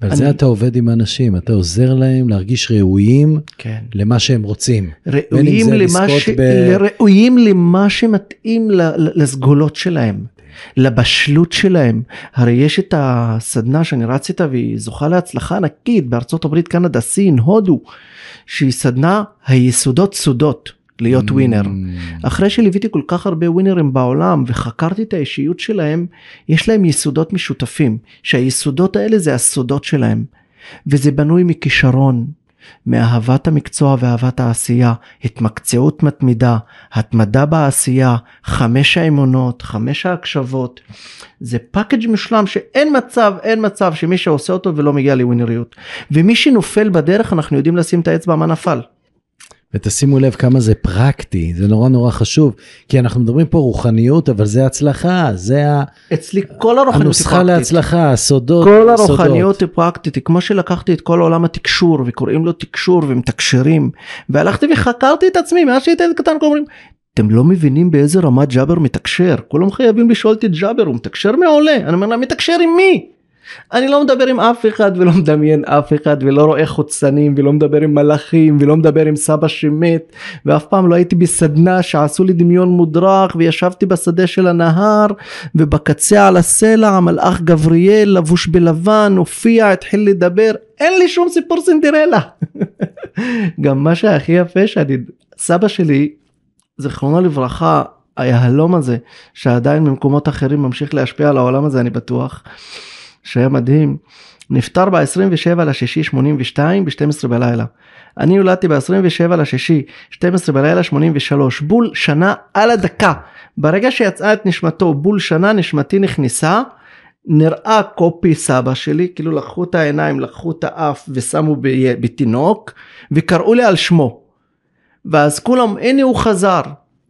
ועל זה אני- אתה עובד עם אנשים, אתה עוזר להם להרגיש ראויים כן. למה שהם רוצים. ראויים זה למה, ש... ב- ראויים למה שמתאים לסגולות שלהם, לבשלות שלהם. הרי יש את הסדנה שאני רץ איתה והיא זוכה להצלחה ענקית בארצות הברית, קנדה, סין, הודו, שהיא סדנה היסודות סודות להיות ווינר. Mm, אחרי שליוויתי כל כך הרבה ווינרים בעולם וחקרתי את האישיות שלהם, יש להם יסודות משותפים, שהיסודות האלה זה הסודות שלהם. וזה בנוי מכישרון, מאהבת המקצוע ואהבת העשייה, התמקצעות מתמידה, התמדה בעשייה, חמש האמונות, חמש ההקשבות. זה פאקג' מושלם שאין מצב, אין מצב שמי שעושה אותו ולא מגיע לווינריות. ומי שנופל בדרך אנחנו יודעים לשים את האצבע מה נפל. ותשימו לב כמה זה פרקטי, זה נורא נורא חשוב, כי אנחנו מדברים פה רוחניות, אבל זה הצלחה, זה ה- אצלי כל הרוחניות היא הנוסחה פרקטית. להצלחה, הסודות, כל. הרוחניות היא פרקטית, כמו שלקחתי את כל עולם התקשור וקוראים לו תקשור ומתקשרים והלכתי וחקרתי את עצמי מאז שהייתי קטן אומרים אתם לא מבינים באיזה רמה ג'אבר מתקשר כולם חייבים לשאול אותי ג'אבר הוא מתקשר מעולה אני אומר להם מתקשר עם מי? אני לא מדבר עם אף אחד ולא מדמיין אף אחד ולא רואה חוצנים ולא מדבר עם מלאכים ולא מדבר עם סבא שמת ואף פעם לא הייתי בסדנה שעשו לי דמיון מודרך וישבתי בשדה של הנהר ובקצה על הסלע המלאך גבריאל לבוש בלבן הופיע התחיל לדבר אין לי שום סיפור סינדרלה. [laughs] גם מה שהכי יפה שאני סבא שלי זיכרונו לברכה היהלום הזה שעדיין במקומות אחרים ממשיך להשפיע על העולם הזה אני בטוח שהיה מדהים נפטר ב-27 לשישי 82 ב-12 בלילה. אני נולדתי ב-27 לשישי 12 בלילה 83 בול שנה על הדקה ברגע שיצאה את נשמתו בול שנה נשמתי נכנסה נראה קופי סבא שלי כאילו לקחו את העיניים לקחו את האף ושמו בתינוק וקראו לי על שמו. ואז כולם הנה הוא חזר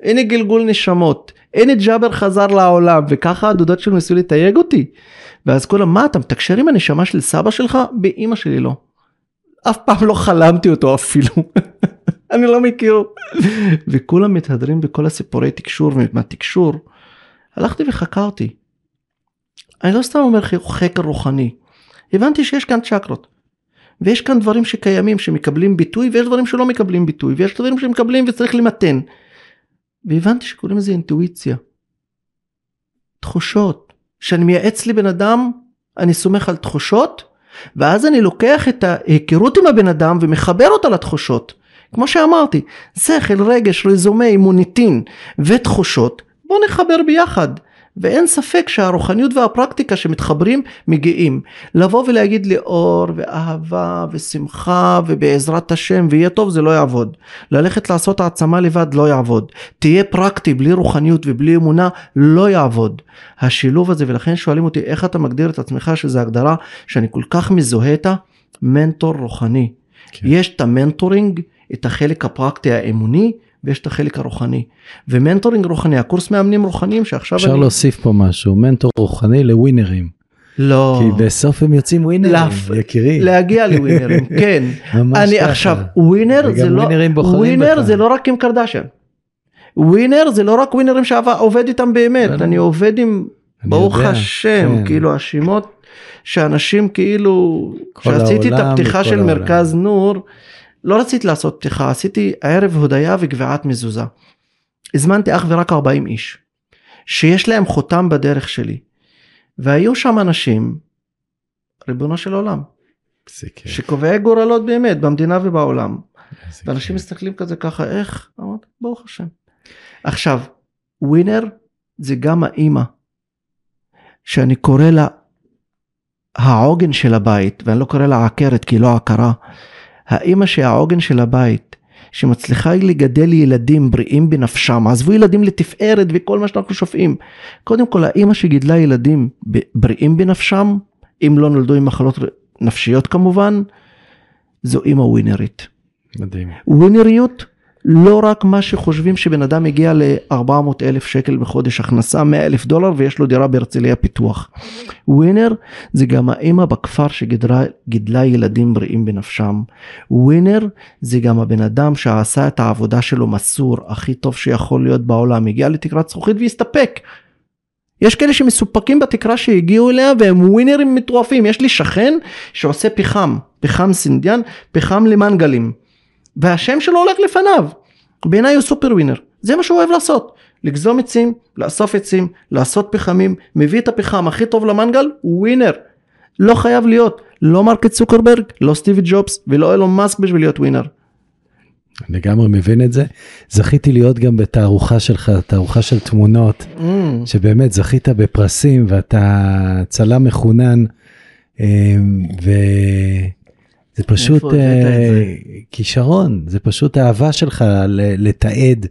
הנה גלגול נשמות הנה ג'אבר חזר לעולם וככה הדודות שלו ניסו לתייג אותי. ואז כולם מה אתה מתקשר עם הנשמה של סבא שלך? באימא שלי לא. אף פעם לא חלמתי אותו אפילו. [laughs] אני לא מכיר. וכולם מתהדרים בכל הסיפורי תקשור ומהתקשור. הלכתי וחקרתי. אני לא סתם אומר חקר רוחני. הבנתי שיש כאן צ'קרות. ויש כאן דברים שקיימים שמקבלים ביטוי ויש דברים שלא מקבלים ביטוי ויש דברים שמקבלים וצריך למתן. והבנתי שקוראים לזה אינטואיציה. תחושות. שאני מייעץ לבן אדם אני סומך על תחושות ואז אני לוקח את ההיכרות עם הבן אדם ומחבר אותה לתחושות. כמו שאמרתי שכל רגש רזומי מוניטין ותחושות בוא נחבר ביחד. ואין ספק שהרוחניות והפרקטיקה שמתחברים מגיעים. לבוא ולהגיד לי אור ואהבה ושמחה ובעזרת השם ויהיה טוב זה לא יעבוד. ללכת לעשות העצמה לבד לא יעבוד. תהיה פרקטי בלי רוחניות ובלי אמונה לא יעבוד. השילוב הזה ולכן שואלים אותי איך אתה מגדיר את עצמך שזה הגדרה שאני כל כך מזוהה איתה מנטור רוחני. כן. יש את ה mentoring, את החלק הפרקטי האמוני, ויש את החלק הרוחני. ו mentoring רוחני, הקורס מאמנים רוחניים שעכשיו אפשר אני... להוסיף פה משהו, מנטור רוחני לווינרים. לא. כי בסוף הם יוצאים ווינרים, לפ... יקירי. להגיע לווינרים, [laughs] כן. ממש אני ככה. עכשיו, winner זה לא, winner זה לא רק עם קרדשן. winner זה לא רק ווינרים שעובד איתם באמת, אני עובד עם, ברוך השם, כן. כאילו השמות שאנשים כאילו, כשעשיתי את הפתיחה של העולם. מרכז נור, לא רציתי לעשות פתיחה, עשיתי ערב הודיה וגביעת מזוזה. הזמנתי אך ורק 40 איש, שיש להם חותם בדרך שלי. והיו שם אנשים, ריבונו של עולם, שקובעי גורלות באמת במדינה ובעולם. ואנשים מסתכלים כזה ככה, איך? אמרתי, ברוך השם. עכשיו, ווינר זה גם האימא, שאני קורא לה העוגן של הבית, ואני לא קורא לה עקרת כי היא לא עקרה. האימא שהעוגן של הבית, שמצליחה לגדל ילדים בריאים בנפשם, עזבו ילדים לתפארת וכל מה שאנחנו שופעים. קודם כל האימא שגידלה ילדים בריאים בנפשם, אם לא נולדו עם מחלות נפשיות כמובן, זו אימא ווינרית. מדהים. ווינריות לא רק מה שחושבים שבן אדם הגיע ל-400 אלף שקל בחודש הכנסה 100 אלף דולר ויש לו דירה בהרצליה פיתוח. ווינר זה גם האמא בכפר שגידלה ילדים בריאים בנפשם. ווינר זה גם הבן אדם שעשה את העבודה שלו מסור הכי טוב שיכול להיות בעולם הגיע לתקרת זכוכית והסתפק. יש כאלה שמסופקים בתקרה שהגיעו אליה והם ווינרים מטורפים יש לי שכן שעושה פחם פחם סינדיאן פחם למנגלים. והשם שלו הולך לפניו. בעיניי הוא סופר winner, זה מה שהוא אוהב לעשות. לגזום עצים, לאסוף עצים, לעשות פחמים, מביא את הפחם הכי טוב למנגל, הוא winner. לא חייב להיות, לא מרק צוקרברג, לא סטיב ג'ובס ולא אילון מאסק בשביל להיות winner. לגמרי מבין את זה. זכיתי להיות גם בתערוכה שלך, תערוכה של תמונות, אממ. שבאמת זכית בפרסים ואתה צלם מחונן, אמ, ו... זה פשוט uh, כישרון, זה פשוט אהבה שלך לתעד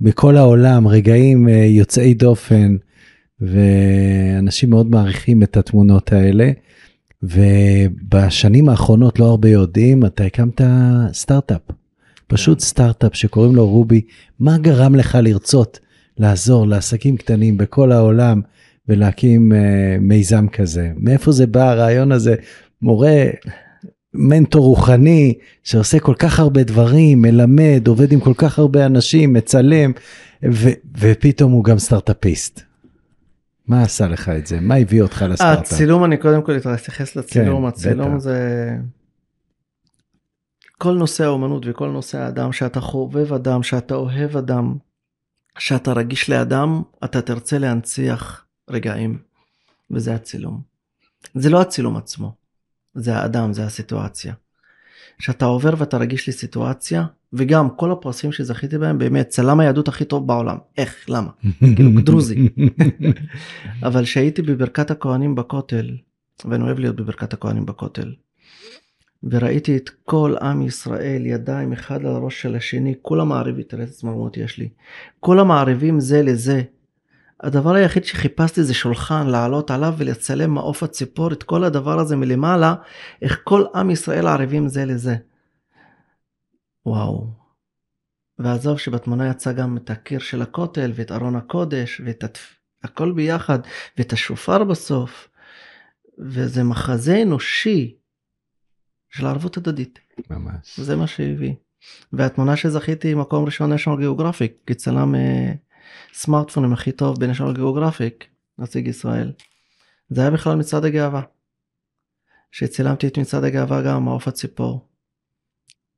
בכל העולם רגעים uh, יוצאי דופן, ואנשים מאוד מעריכים את התמונות האלה. ובשנים האחרונות, לא הרבה יודעים, אתה הקמת סטארט-אפ, פשוט כן. סטארט-אפ שקוראים לו רובי. מה גרם לך לרצות לעזור לעסקים קטנים בכל העולם ולהקים uh, מיזם כזה? מאיפה זה בא הרעיון הזה? מורה מנטור רוחני שעושה כל כך הרבה דברים, מלמד, עובד עם כל כך הרבה אנשים, מצלם, ו- ופתאום הוא גם סטארט-אפיסט. מה עשה לך את זה? מה הביא אותך לסטארט-אפ? הצילום, אני קודם כל אתייחס לצילום, כן, הצילום בטח. זה... כל נושא האומנות וכל נושא האדם, שאתה חובב אדם, שאתה אוהב אדם, שאתה רגיש לאדם, אתה תרצה להנציח רגעים, וזה הצילום. זה לא הצילום עצמו. זה האדם, זה הסיטואציה. כשאתה עובר ואתה רגיש לסיטואציה, וגם כל הפרסים שזכיתי בהם, באמת, צלם היהדות הכי טוב בעולם. איך? למה? [laughs] כאילו, דרוזי. [laughs] אבל כשהייתי בברכת הכהנים בכותל, ואני אוהב להיות בברכת הכהנים בכותל, וראיתי את כל עם ישראל ידיים אחד על הראש של השני, כולם מערבים, תראה איזה צמרמורת יש לי, כולם מערבים זה לזה, הדבר היחיד שחיפשתי זה שולחן לעלות עליו ולצלם מעוף הציפור את כל הדבר הזה מלמעלה איך כל עם ישראל ערבים זה לזה. וואו. ועזוב שבתמונה יצא גם את הקיר של הכותל ואת ארון הקודש ואת התפ... הכל ביחד ואת השופר בסוף. וזה מחזה אנושי של ערבות הדדית. ממש. זה מה שהביא. והתמונה שזכיתי מקום ראשון national geographic כצלם הסמארטפונים הכי טוב בנשיונל גיאוגרפיק, נציג ישראל. זה היה בכלל מצעד הגאווה. שצילמתי את מצעד הגאווה גם מעוף הציפור.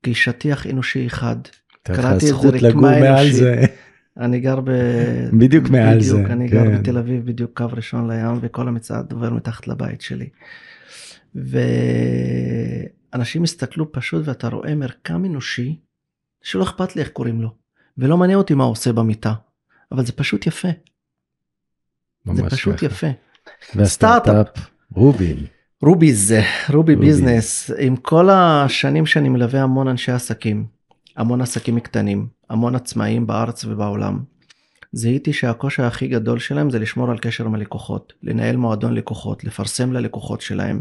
כשטיח אנושי אחד. קראתי את זה רקמה אנושית. אני גר ב... [laughs] בדיוק מעל בדיוק, זה. אני כן. גר בתל אביב בדיוק קו ראשון לים וכל המצעד עובר מתחת לבית שלי. ואנשים הסתכלו פשוט ואתה רואה מרקם אנושי שלא אכפת לי איך קוראים לו ולא מעניין אותי מה הוא עושה במיטה. אבל זה פשוט יפה. זה פשוט ככה. יפה. והסטארט-אפ רובי. רובי זה רובי ביזנס עם כל השנים שאני מלווה המון אנשי עסקים המון עסקים קטנים המון עצמאים בארץ ובעולם. זיהיתי שהקושי הכי גדול שלהם זה לשמור על קשר עם הלקוחות לנהל מועדון לקוחות לפרסם ללקוחות שלהם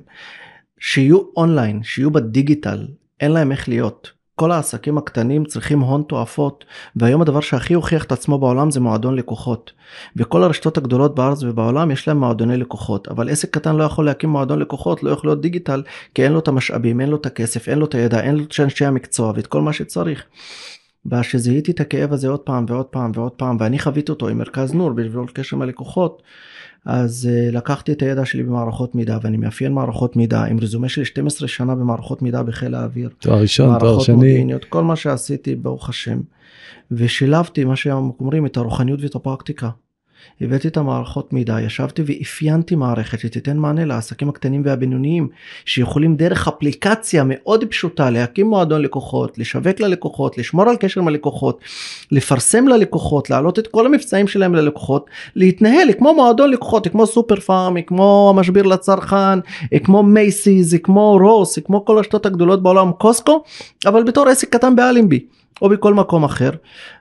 שיהיו אונליין שיהיו בדיגיטל אין להם איך להיות. כל העסקים הקטנים צריכים הון תועפות והיום הדבר שהכי הוכיח את עצמו בעולם זה מועדון לקוחות. וכל הרשתות הגדולות בארץ ובעולם יש להם מועדוני לקוחות אבל עסק קטן לא יכול להקים מועדון לקוחות לא יכול להיות דיגיטל כי אין לו את המשאבים אין לו את הכסף אין לו את הידע אין לו את אנשי המקצוע ואת כל מה שצריך. וכשזיהיתי את הכאב הזה עוד פעם ועוד פעם ועוד פעם ואני חוויתי אותו עם מרכז נור בשביל קשר עם הלקוחות אז uh, לקחתי את הידע שלי במערכות מידע ואני מאפיין מערכות מידע עם רזומה של 12 שנה במערכות מידע בחיל האוויר. תואר ראשון, תואר שני. מודיעיניות, כל מה שעשיתי ברוך השם. ושילבתי מה שאומרים את הרוחניות ואת הפרקטיקה. הבאתי את המערכות מידע, ישבתי ואפיינתי מערכת שתיתן מענה לעסקים הקטנים והבינוניים שיכולים דרך אפליקציה מאוד פשוטה להקים מועדון לקוחות, לשווק ללקוחות, לשמור על קשר עם הלקוחות, לפרסם ללקוחות, להעלות את כל המבצעים שלהם ללקוחות, להתנהל כמו מועדון לקוחות, כמו סופר פארם, כמו המשביר לצרכן, כמו מייסיס, כמו רוס, כמו כל הרשתות הגדולות בעולם, קוסקו, אבל בתור עסק קטן באלנבי. או בכל מקום אחר.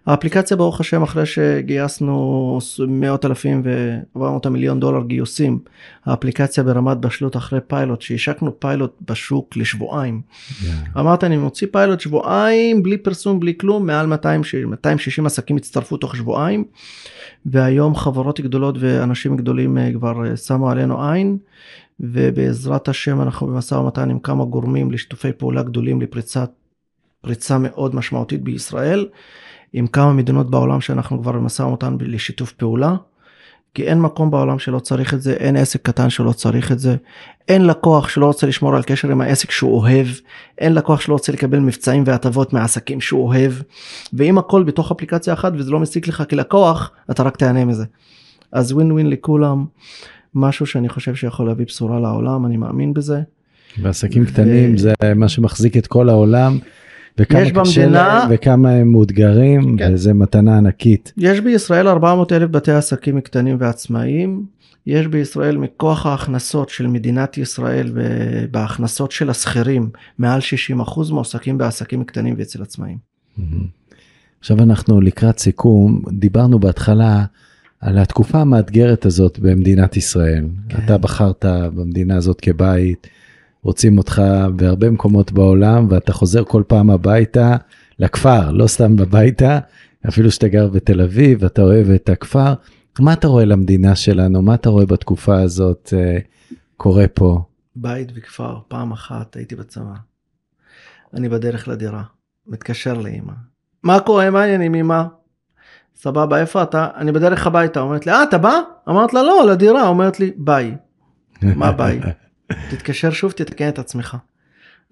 האפליקציה ברוך השם אחרי שגייסנו מאות אלפים ועברנו את המיליון דולר גיוסים, האפליקציה ברמת בשלות אחרי פיילוט, שהשקנו פיילוט בשוק לשבועיים. Yeah. אמרתי אני מוציא פיילוט שבועיים בלי פרסום בלי כלום, מעל 260, 260 עסקים הצטרפו תוך שבועיים, והיום חברות גדולות ואנשים גדולים אה, כבר אה, שמו עלינו עין. ובעזרת השם אנחנו במשא ומתן עם כמה גורמים לשיתופי פעולה גדולים לפריצת פריצה מאוד משמעותית בישראל, עם כמה מדינות בעולם שאנחנו כבר במשא ומתן לשיתוף פעולה. כי אין מקום בעולם שלא צריך את זה, אין עסק קטן שלא צריך את זה, אין לקוח שלא רוצה לשמור על קשר עם העסק שהוא אוהב, אין לקוח שלא רוצה לקבל מבצעים והטבות מעסקים שהוא אוהב, ואם הכל בתוך אפליקציה אחת וזה לא מסיק לך כלקוח, אתה רק תהנה מזה. אז ווין ווין לכולם, משהו שאני חושב שיכול להביא בשורה לעולם, אני מאמין בזה. ועסקים קטנים ו... זה מה שמחזיק את כל העולם. וכמה יש במדינה וכמה הם מאותגרים כן. וזה מתנה ענקית. יש בישראל 400 אלף בתי עסקים קטנים ועצמאיים. יש בישראל מכוח ההכנסות של מדינת ישראל בהכנסות של השכירים מעל 60 אחוז מועסקים בעסקים קטנים ואצל עצמאים. עכשיו אנחנו לקראת סיכום דיברנו בהתחלה על התקופה המאתגרת הזאת במדינת ישראל. כן. אתה בחרת במדינה הזאת כבית. רוצים אותך בהרבה מקומות בעולם ואתה חוזר כל פעם הביתה לכפר, לא סתם בביתה, אפילו שאתה גר בתל אביב ואתה אוהב את הכפר. מה אתה רואה למדינה שלנו? מה אתה רואה בתקופה הזאת אה, קורה פה? בית וכפר, פעם אחת הייתי בצבא. אני בדרך לדירה, מתקשר לאמא. מה קורה? מה העניינים אמא? סבבה, איפה אתה? אני בדרך הביתה. אומרת לי, אה, אתה בא? אמרת לה, לא, לדירה. אומרת לי, ביי. מה ביי? [laughs] תתקשר שוב תתקן את עצמך.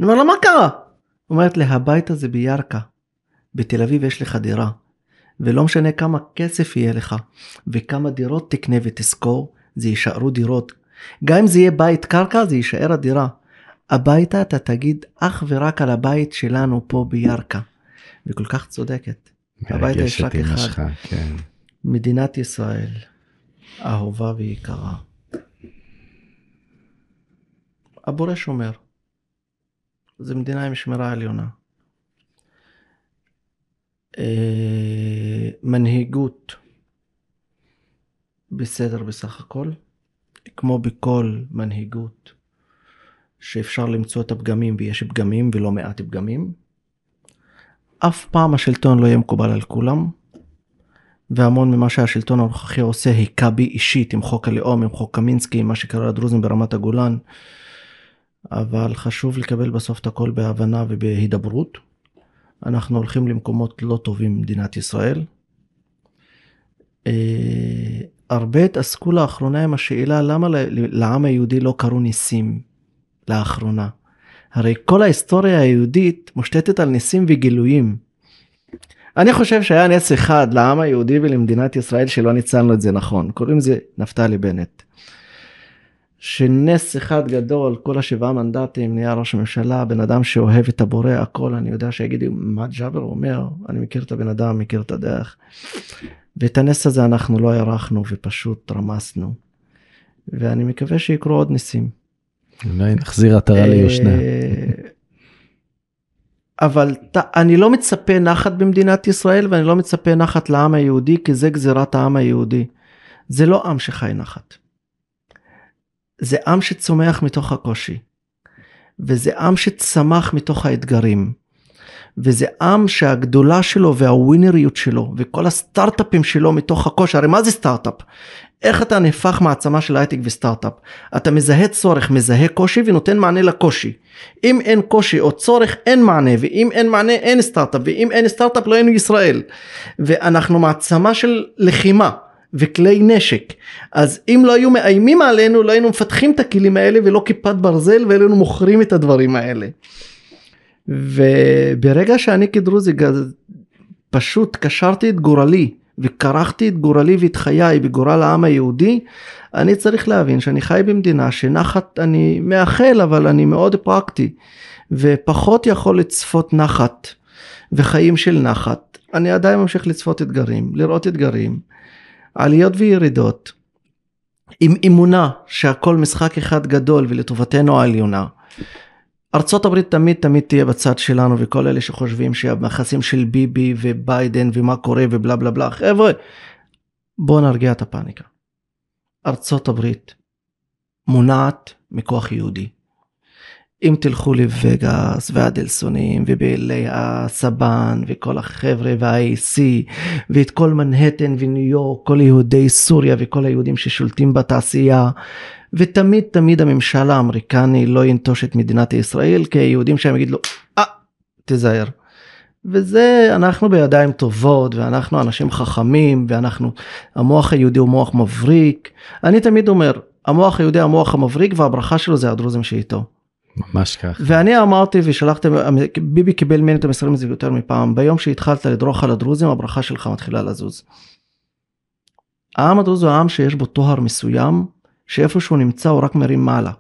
אני אומר לה מה קרה? אומרת לי הבית הזה בירכא. בתל אביב יש לך דירה. ולא משנה כמה כסף יהיה לך וכמה דירות תקנה ותשכור זה יישארו דירות. גם אם זה יהיה בית קרקע זה יישאר הדירה. הביתה אתה תגיד אך ורק על הבית שלנו פה בירכא. וכל כך צודקת. הביתה יש רק אחד. כן. מדינת ישראל אהובה ויקרה. הבורא שומר. זו מדינה עם שמירה עליונה. אה, מנהיגות בסדר בסך הכל, כמו בכל מנהיגות שאפשר למצוא את הפגמים ויש פגמים ולא מעט פגמים. אף פעם השלטון לא יהיה מקובל על כולם, והמון ממה שהשלטון הנוכחי עושה היכה בי אישית עם חוק הלאום, עם חוק קמינסקי, עם מה שקרה לדרוזים ברמת הגולן. אבל חשוב לקבל בסוף את הכל בהבנה ובהידברות. אנחנו הולכים למקומות לא טובים במדינת ישראל. Uh, הרבה התעסקו לאחרונה עם השאלה למה לעם היהודי לא קרו ניסים לאחרונה. הרי כל ההיסטוריה היהודית מושתתת על ניסים וגילויים. אני חושב שהיה נס אחד לעם היהודי ולמדינת ישראל שלא ניצלנו את זה נכון, קוראים לזה נפתלי בנט. שנס אחד גדול, כל השבעה מנדטים, נהיה ראש הממשלה, בן אדם שאוהב את הבורא, הכל, אני יודע שיגידו, מה ג'אבר אומר? אני מכיר את הבן אדם, מכיר את הדרך. ואת הנס הזה אנחנו לא הערכנו ופשוט רמסנו. ואני מקווה שיקרו עוד ניסים. אולי נחזיר עטרה אה, ליושנה. [laughs] אבל אני לא מצפה נחת במדינת ישראל ואני לא מצפה נחת לעם היהודי כי זה גזירת העם היהודי. זה לא עם שחי נחת. זה עם שצומח מתוך הקושי. וזה עם שצמח מתוך האתגרים. וזה עם שהגדולה שלו והווינריות שלו וכל הסטארט-אפים שלו מתוך הקושי, הרי מה זה סטארט-אפ? איך אתה נהפך מעצמה של הייטק וסטארט-אפ? אתה מזהה צורך, מזהה קושי ונותן מענה לקושי. אם אין קושי או צורך אין מענה ואם אין מענה אין סטארט-אפ ואם אין סטארט-אפ לא היינו ישראל. ואנחנו מעצמה של לחימה. וכלי נשק אז אם לא היו מאיימים עלינו לא היינו מפתחים את הכלים האלה ולא כיפת ברזל והיינו מוכרים את הדברים האלה. וברגע שאני כדרוזי פשוט קשרתי את גורלי וכרכתי את גורלי ואת חיי בגורל העם היהודי, אני צריך להבין שאני חי במדינה שנחת אני מאחל אבל אני מאוד פרקטי ופחות יכול לצפות נחת וחיים של נחת. אני עדיין ממשיך לצפות אתגרים, לראות אתגרים, עליות וירידות, עם אמונה שהכל משחק אחד גדול ולטובתנו העליונה. ארצות הברית תמיד תמיד תהיה בצד שלנו וכל אלה שחושבים שהמכסים של ביבי וביידן ומה קורה ובלה בלה בלה חבר'ה בואו נרגיע את הפאניקה. ארצות הברית מונעת מכוח יהודי. אם תלכו לווגאס והדלסונים ובאלי הסבן וכל החבר'ה וה-AC ואת כל מנהטן וניו יורק כל יהודי סוריה וכל היהודים ששולטים בתעשייה ותמיד תמיד הממשל האמריקני לא ינטוש את מדינת ישראל כי היהודים שם יגידו לו אה תיזהר. וזה אנחנו בידיים טובות ואנחנו אנשים חכמים ואנחנו המוח היהודי הוא מוח מבריק אני תמיד אומר המוח היהודי המוח המבריק והברכה שלו זה הדרוזים שאיתו. ממש ככה. ואני אמרתי ושלחתם ביבי קיבל ממני את המסרים הזה יותר מפעם ביום שהתחלת לדרוך על הדרוזים הברכה שלך מתחילה לזוז. העם הדרוזי הוא העם שיש בו טוהר מסוים שאיפה שהוא נמצא הוא רק מרים מעלה.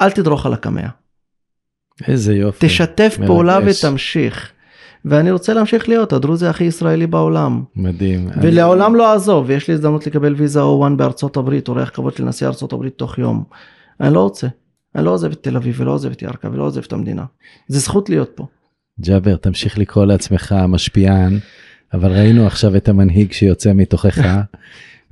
אל תדרוך על הקמע. איזה יופי. תשתף מרגש. פעולה ותמשיך. ואני רוצה להמשיך להיות הדרוזי הכי ישראלי בעולם. מדהים. ולעולם אני... לא אעזוב, ויש לי הזדמנות לקבל ויזה O1 בארצות הברית, אורח כבוד של נשיא ארצות הברית תוך יום. אני לא רוצה. אני לא עוזב את תל אביב ולא עוזב את ירכא ולא עוזב את המדינה. זה זכות להיות פה. ג'אבר, תמשיך לקרוא לעצמך משפיען, אבל ראינו עכשיו את המנהיג שיוצא מתוכך. [laughs]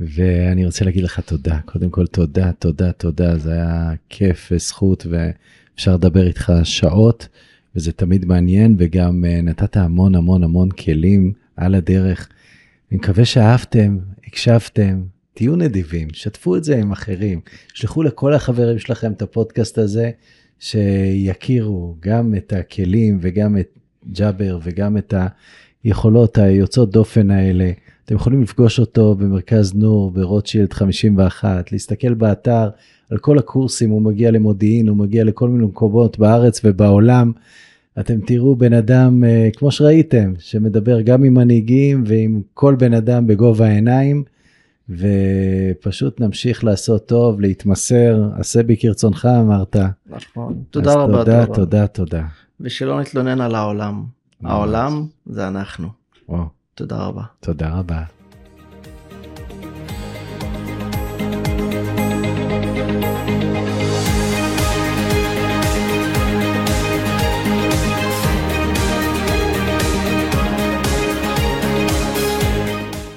ואני רוצה להגיד לך תודה, קודם כל תודה, תודה, תודה, זה היה כיף וזכות ואפשר לדבר איתך שעות וזה תמיד מעניין וגם אה, נתת המון המון המון כלים על הדרך. אני מקווה שאהבתם, הקשבתם, תהיו נדיבים, שתפו את זה עם אחרים, שלחו לכל החברים שלכם את הפודקאסט הזה, שיכירו גם את הכלים וגם את ג'אבר וגם את היכולות היוצאות דופן האלה. אתם יכולים לפגוש אותו במרכז נור ברוטשילד 51, להסתכל באתר על כל הקורסים, הוא מגיע למודיעין, הוא מגיע לכל מיני מקומות בארץ ובעולם. אתם תראו בן אדם, אה, כמו שראיתם, שמדבר גם עם מנהיגים ועם כל בן אדם בגובה העיניים, ופשוט נמשיך לעשות טוב, להתמסר, עשה בי כרצונך אמרת. נכון, תודה רבה. תודה, תודה, תודה. ושלא נתלונן על העולם. העולם זה אנחנו. וואו. תודה רבה. תודה רבה.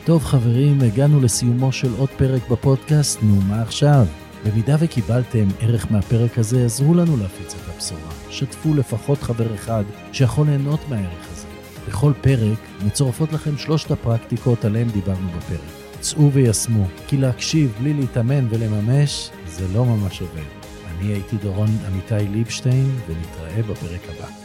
טוב חברים, הגענו לסיומו של עוד פרק בפודקאסט, נו מה עכשיו? במידה וקיבלתם ערך מהפרק הזה, עזרו לנו להפיץ את הבשורה. שתפו לפחות חבר אחד שיכול ליהנות מהערך הזה. בכל פרק מצורפות לכם שלושת הפרקטיקות עליהן דיברנו בפרק. צאו ויישמו, כי להקשיב בלי להתאמן ולממש זה לא ממש עובד. אני הייתי דורון עמיתי ליבשטיין, ונתראה בפרק הבא.